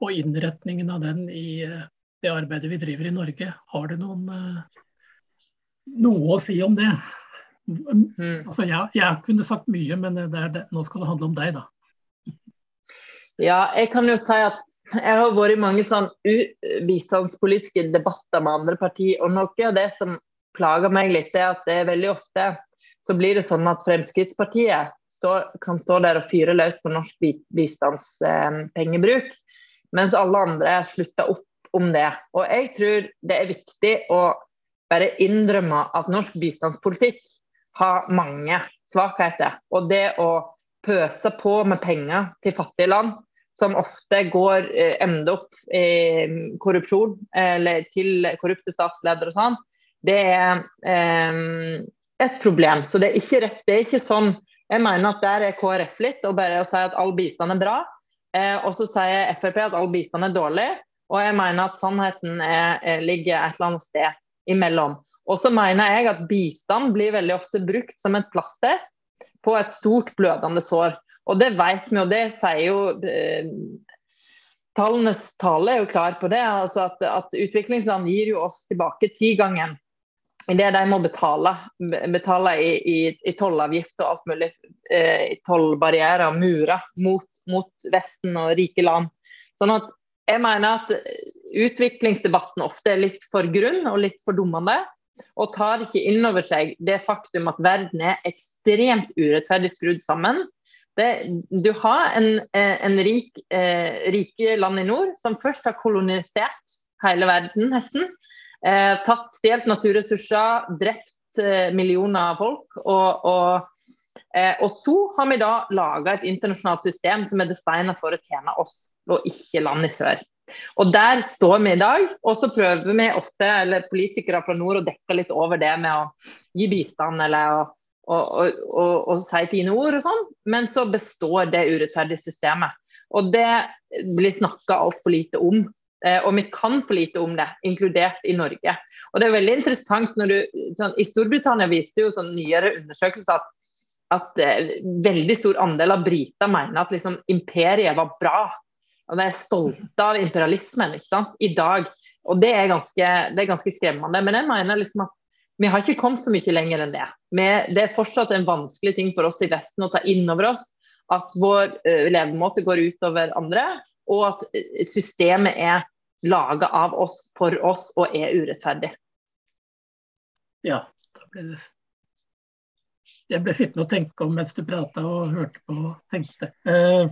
Og innretningen av den i det arbeidet vi driver i Norge. Har du noen noe å si om det. Mm. Altså, jeg, jeg, kunne sagt mye, men det det. nå skal det handle om deg, da. Ja, jeg kan jo si at jeg har vært i mange sånn bistandspolitiske debatter med andre partier. Og noe av det som plager meg litt, er at det er veldig ofte så blir det sånn at Fremskrittspartiet står, kan stå der og fyre løs på norsk bistandspengebruk, eh, mens alle andre slutter opp om det. Og jeg tror det er viktig å bare innrømme at norsk bistandspolitikk har mange svakheter. Og det å pøse på med penger til fattige land, som ofte går, eh, ender opp i korrupsjon eller til korrupte statsledere og sånn, det er eh, et problem. Så det er ikke rett. Det er ikke sånn Jeg mener at der er KrF litt og bare å si at all bistand er bra. Eh, og så sier Frp at all bistand er dårlig. Og jeg mener at sannheten er, ligger et eller annet sted imellom. Og så mener jeg at bistand blir veldig ofte brukt som et plaster på et stort blødende sår. Og det vet vi, og det sier jo eh, Tallenes tale er jo klar på det. altså at, at Utviklingsland gir jo oss tilbake tigangen i det de må betale. Betale i, i, i tollavgift og alt mulig. Eh, Tollbarrierer og murer mot, mot Vesten og rike land. Sånn at jeg mener at utviklingsdebatten ofte er litt for grunn og litt for dummende. Og tar ikke inn over seg det faktum at verden er ekstremt urettferdig skrudd sammen. Det, du har en, eh, en rik, eh, rike land i nord som først har kolonisert hele verden, nesten. Eh, tatt, stjålet naturressurser, drept eh, millioner av folk. Og, og, eh, og, så har vi da laga et internasjonalt system som er designa for å tjene oss, og ikke land i sør. Og Der står vi i dag, og så prøver vi ofte, eller politikere fra nord, å dekke litt over det med å gi bistand eller å, å, å, å si fine ord og sånn, men så består det urettferdige systemet. Og det blir snakka altfor lite om. Eh, og vi kan for lite om det, inkludert i Norge. Og det er veldig interessant når du, sånn, I Storbritannia viste jo sånn nyere undersøkelser at, at eh, veldig stor andel av briter mener at liksom, imperiet var bra og de er stolte av imperialismen ikke sant? i dag. Og det er, ganske, det er ganske skremmende. Men jeg mener liksom at vi har ikke kommet så mye lenger enn det. Det er fortsatt en vanskelig ting for oss i Vesten å ta inn over oss at vår uh, levemåte går utover andre, og at uh, systemet er laga av oss for oss og er urettferdig. Ja, da ble det Jeg ble sittende og tenke om mens du prata og hørte på og tenkte. Uh,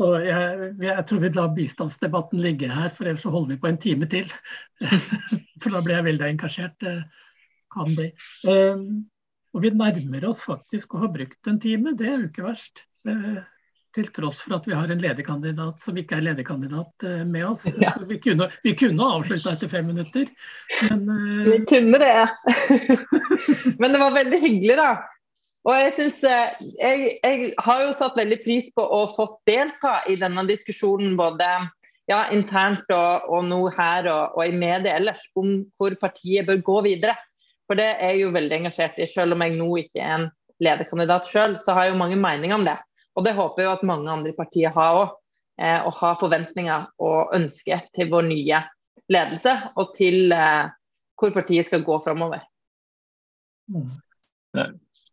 og jeg, jeg, tror vi lar bistandsdebatten ligge her, for ellers så holder vi på en time til. *laughs* for da blir jeg veldig engasjert. Kan bli. Um, og vi nærmer oss faktisk å ha brukt en time, det er jo ikke verst. Uh, til tross for at vi har en ledig kandidat som ikke er ledig kandidat eh, med oss. Ja. Så vi kunne, vi kunne avslutta etter fem minutter. Men. Vi kunne det. *laughs* men det var veldig hyggelig, da. Og jeg, synes, eh, jeg, jeg har jo satt veldig pris på å få delta i denne diskusjonen både ja, internt og, og nå her og, og, i media ellers om hvor partiet bør gå videre. For det er jeg jo veldig engasjert i. Selv om jeg nå ikke er en lederkandidat sjøl, så har jeg jo mange meninger om det. Og det håper jeg jo at mange andre partier har òg. Eh, og har forventninger og ønsker til vår nye ledelse og til eh, hvor partiet skal gå framover. Mm.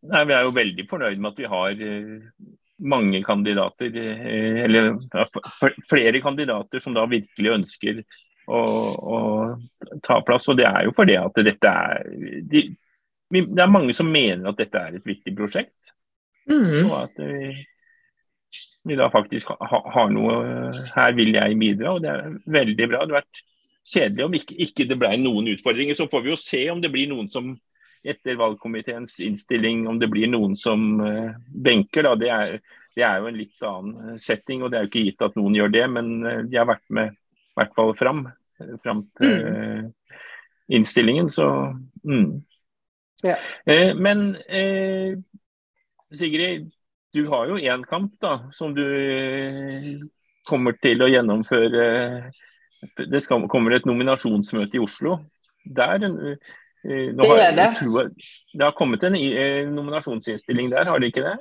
Nei, vi er jo veldig fornøyd med at vi har eh, mange kandidater, eh, eller flere kandidater som da virkelig ønsker å, å ta plass. Og det er jo fordi at dette er de, Det er mange som mener at dette er et viktig prosjekt. Mm. Og at vi, vi da faktisk ha, har noe Her vil jeg bidra, og det er veldig bra. Det hadde vært kjedelig om ikke, ikke det ble noen utfordringer. Så får vi jo se om det blir noen som etter valgkomiteens innstilling, om det blir noen som uh, benker. Da. Det er, det, er, jo en litt annen setting, og det er jo ikke gitt at noen gjør det. Men uh, de har vært med i hvert fall fram, fram til mm. innstillingen. Så mm. ja. Men Sigrid, du har jo én kamp da, som du kommer til å gjennomføre. Det skal, kommer et nominasjonsmøte i Oslo. Der Eh, har, det er det. Har, det har kommet en eh, nominasjonsinnstilling der, har det ikke det?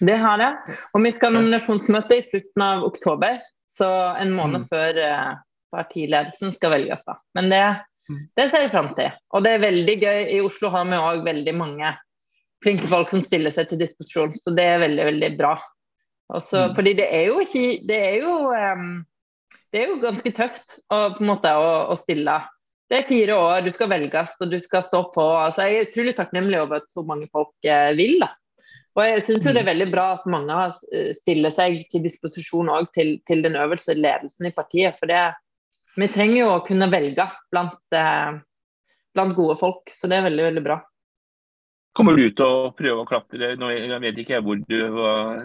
Det har det. Og vi skal ha nominasjonsmøte i slutten av oktober. Så en måned mm. før uh, partiledelsen skal velges. da. Men det, mm. det ser vi fram til. Og det er veldig gøy. I Oslo har vi òg veldig mange flinke folk som stiller seg til disposisjon, så det er veldig, veldig bra. Også, mm. Fordi det er jo ikke Det er jo, um, det er jo ganske tøft å, på en måte, å, å stille det er fire år, du skal velges og du skal stå på. Altså, jeg er utrolig takknemlig over at så mange folk eh, vil. Da. Og jeg syns det er mm. veldig bra at mange eh, stiller seg til disposisjon til, til, den øverste ledelsen i partiet. For det, vi trenger jo å kunne velge blant, eh, blant gode folk, så det er veldig, veldig bra. Kommer du til å prøve å klatre? Nå, jeg vet ikke hvor du var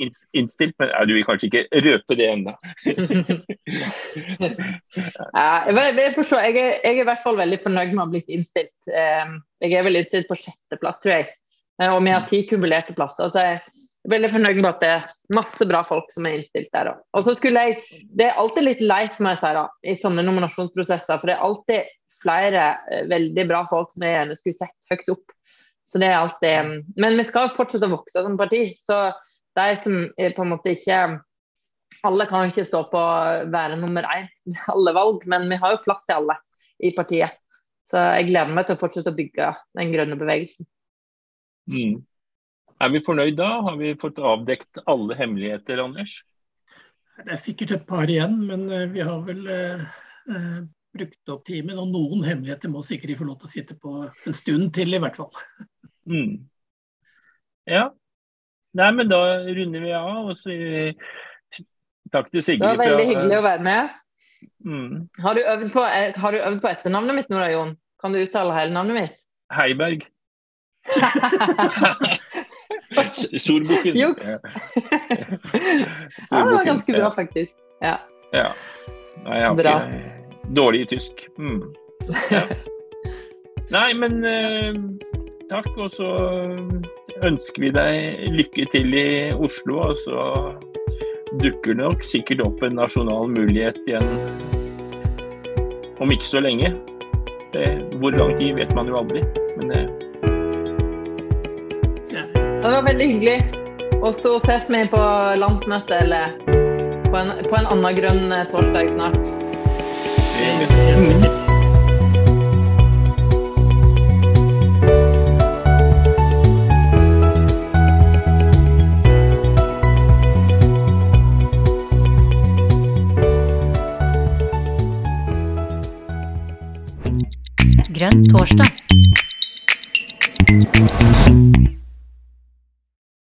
innstilt, men du vil kanskje ikke røpe det ennå? *laughs* jeg, forstår, jeg, er, jeg, er, i hvert fall veldig fornøyd med å ha blitt innstilt. Ehm, jeg er vel innstilt på sjetteplass, tror jeg. Eh, og vi har ti kumulerte plasser. så jeg er veldig fornøyd med at det er masse bra folk som er innstilt der. Og Det er alltid litt leit med seg da, i sånne nominasjonsprosesser. For det er alltid flere eh, veldig bra folk som jeg gjerne skulle sett høyt opp. Så det er alltid Men vi skal fortsette å vokse som parti. Så de som på en måte ikke Alle kan ikke stå på å være nummer én alle valg, men vi har jo plass til alle i partiet. Så jeg gleder meg til å fortsette å bygge den grønne bevegelsen. Mm. Er vi fornøyd da? Har vi fått avdekt alle hemmeligheter, Anders? Det er sikkert et par igjen, men eh, vi har vel eh, eh, brukt opp timen. Og noen hemmeligheter må sikkert få lov til å sitte på en stund til, i hvert fall. Mm. Ja. Nei, men da runder vi av. og så Takk til Sigrid. Det var veldig hyggelig å være med. Mm. Har, du øvd på, eh, har du øvd på etternavnet mitt nå da, Jon? Kan du uttale hele navnet mitt? Heiberg. *laughs* Solbukken. Juks. Ja, *laughs* det var ganske bra, faktisk. Ja. ja. Nei, jeg har bra. ikke dårlig i tysk. Mm. Ja. *laughs* Nei, men uh, takk. Og så ønsker vi deg lykke til i Oslo. Og så dukker det nok sikkert opp en nasjonal mulighet igjen om ikke så lenge. Det, hvor lang tid vet man jo aldri. Men det Det var veldig hyggelig. Og så ses vi på landsmøtet eller på en, på en annen grønn torsdag snart. Mm. Grønn torsdag.